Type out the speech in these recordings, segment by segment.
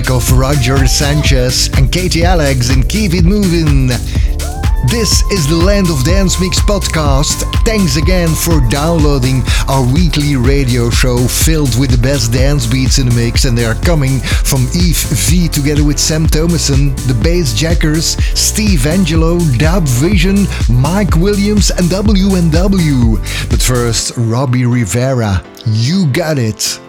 track of Roger Sanchez and Katy Alex and Keep It Moving. This is the Land of Dance Mix podcast. Thanks again for downloading our weekly radio show filled with the best dance beats in the mix, and they are coming from Yves V together with Sem Thomasson, the Bassjackers, Steve Angello, Dub Vision, Mike Williams, and W&W. But first, Robbie Rivera. You got it.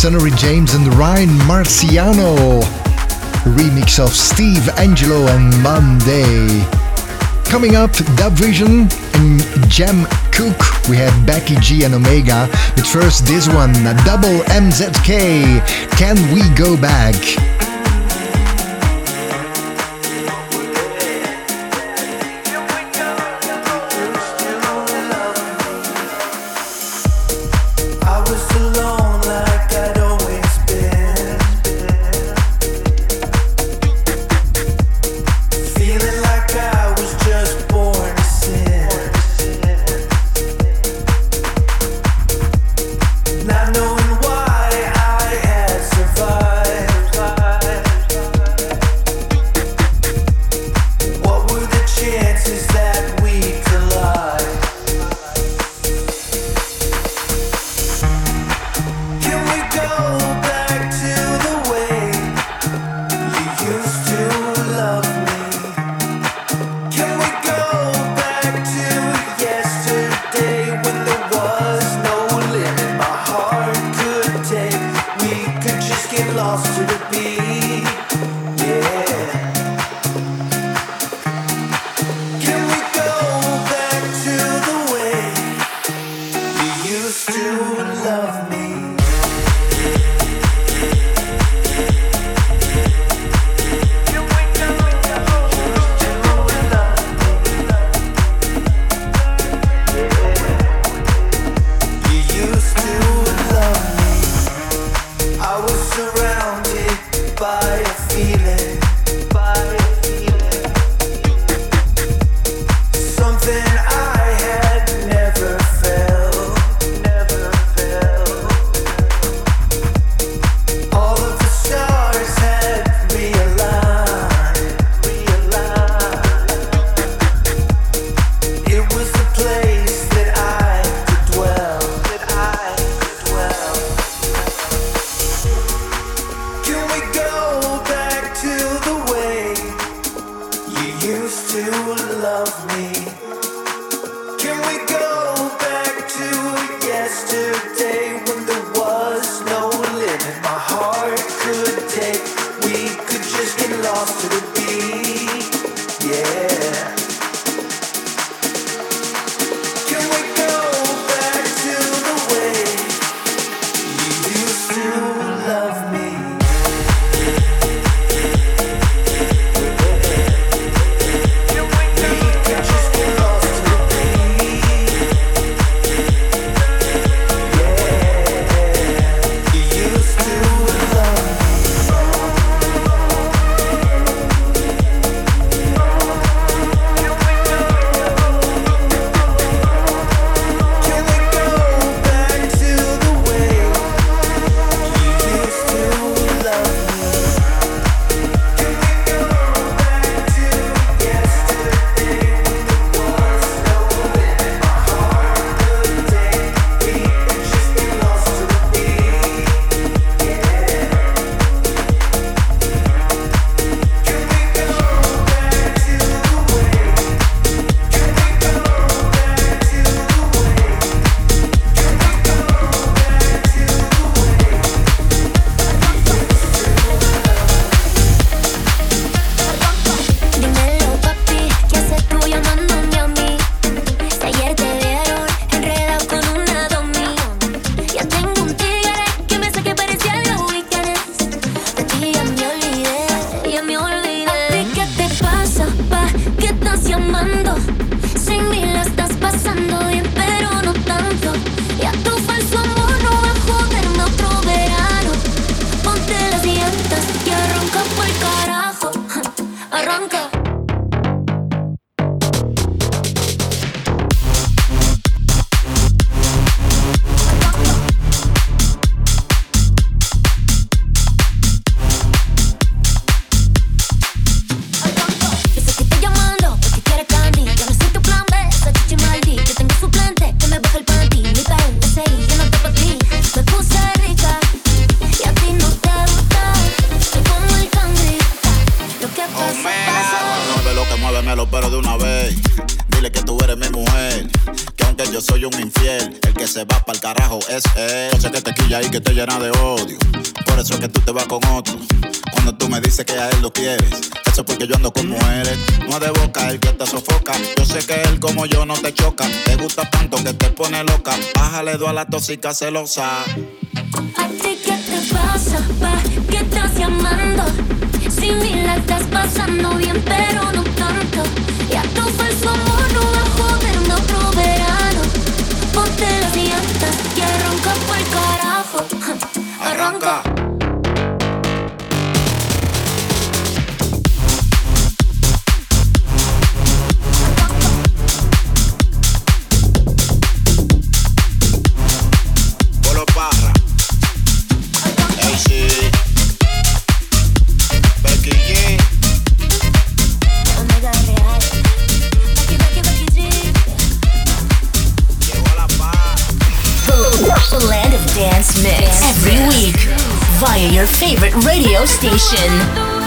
Sunnery James and Ryan Marciano. Remix of Steve Angello and Monday. Coming up, DubVision and Jem Cooke. We have Becky G and Omega. But first, this one, a Double MZK. Can we go back? Pero de una Sé que te llena de odio. Por eso es que tú te vas con otro. Cuando tú me dices que a él lo quieres, eso es porque yo ando como eres. No es de boca el que te sofoca. Yo sé que él como yo no te choca. Te gusta tanto que te pone loca. Bájale dos a la tóxica celosa. ¿A ti qué te pasa? ¿Pa qué estás llamando? Si ni la estás pasando bien, pero no tanto. Y a tu falso amor no va a joderme otro verano. Ponte las llantas Arranca. Via your favorite radio station.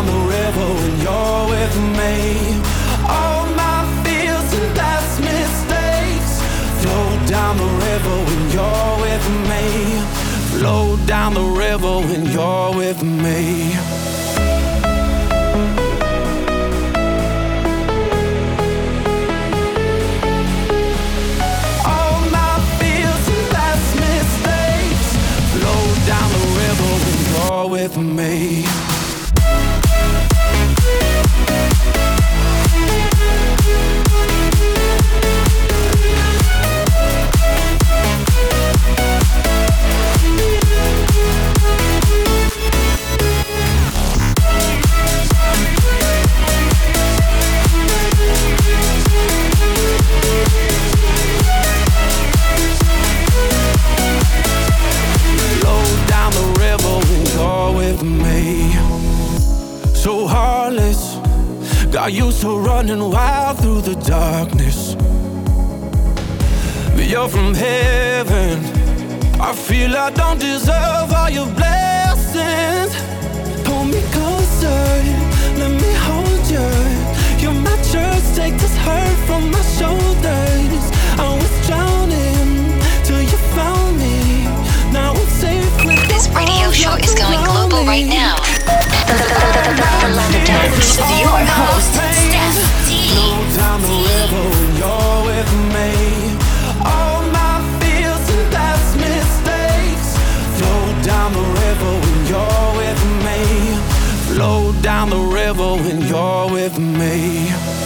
down the river when you're with me. All my fears and past mistakes flow down the river when you're with me. Flow down the river when you're with me. with me running wild through the darkness. But you're from heaven. I feel I don't deserve all your blessings. Pull me closer, let me hold you. Take this hurt from my shoulders. I was drowning till you found me. Now I'm safe. This radio show is going global right now. The London Times, your host down the river when you're with me.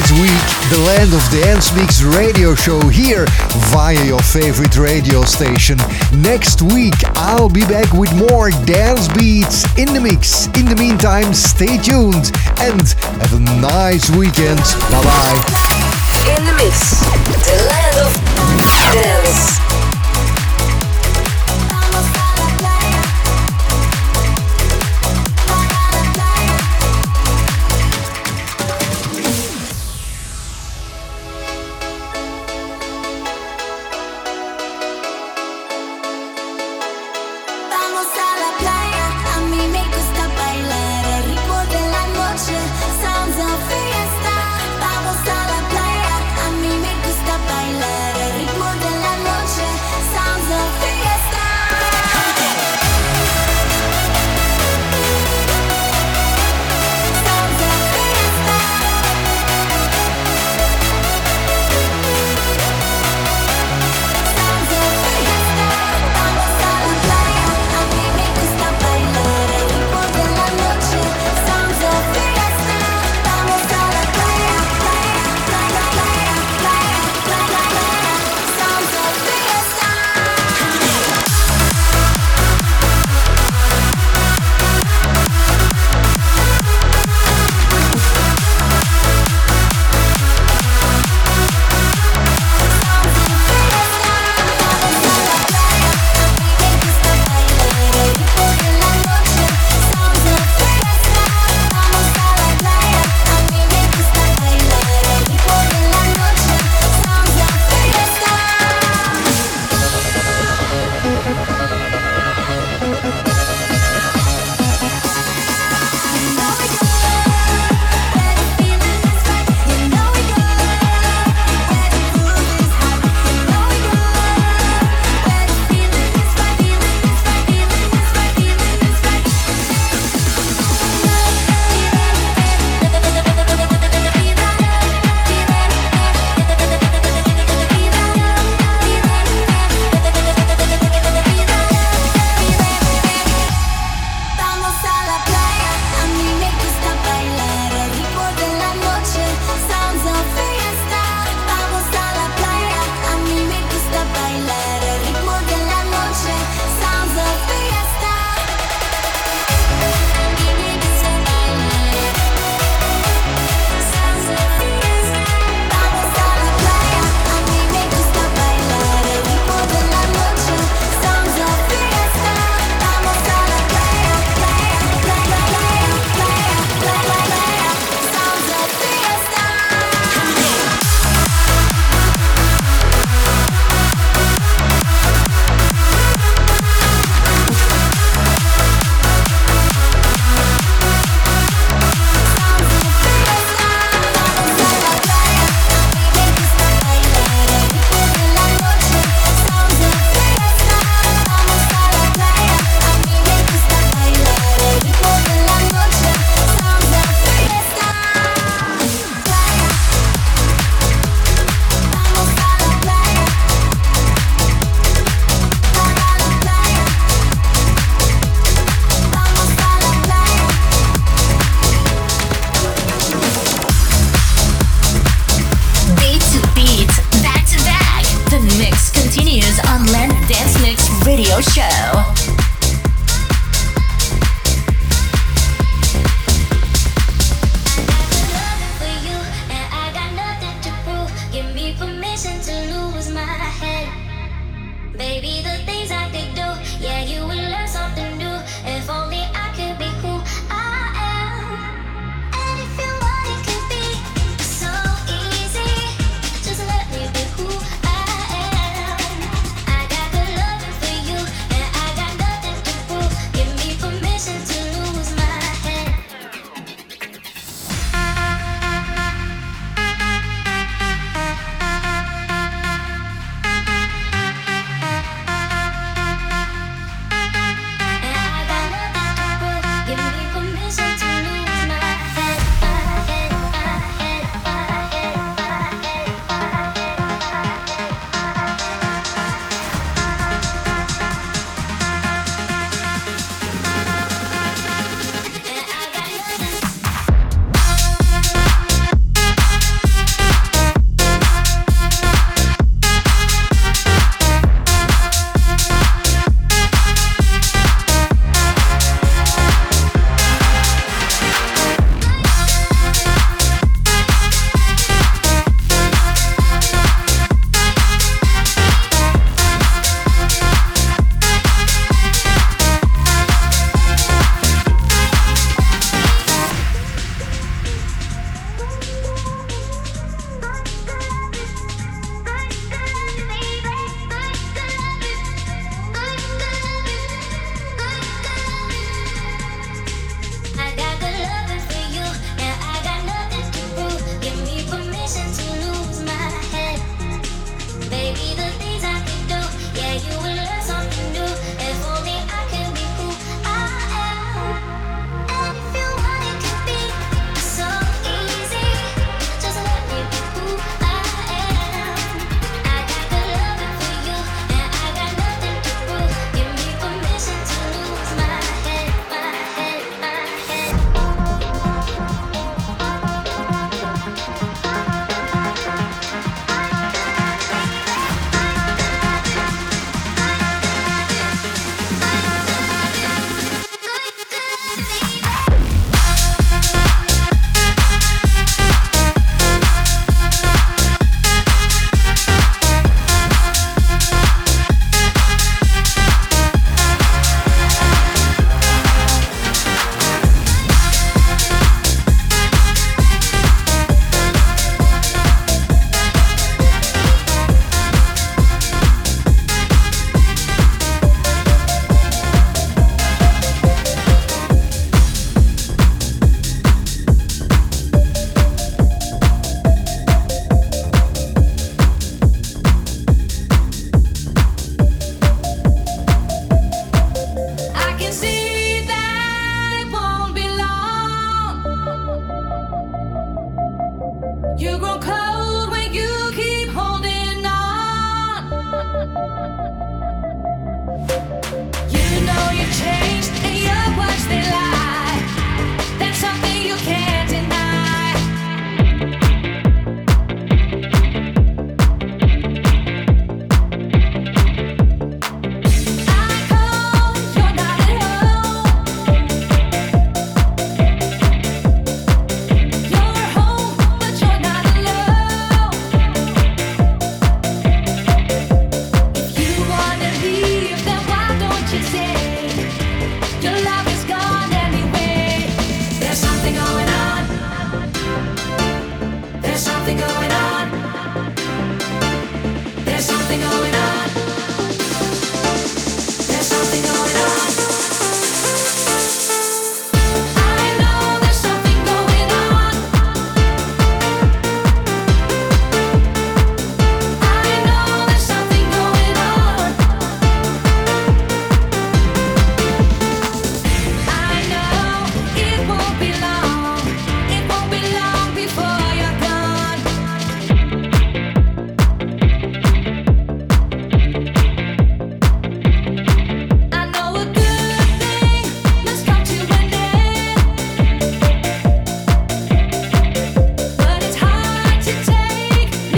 This week. The Land of Dance Mix radio show here via your favorite radio station. Next week, I'll be back with more dance beats in the mix. In the meantime, stay tuned and have a nice weekend. Bye bye. In the mix, the land of dance.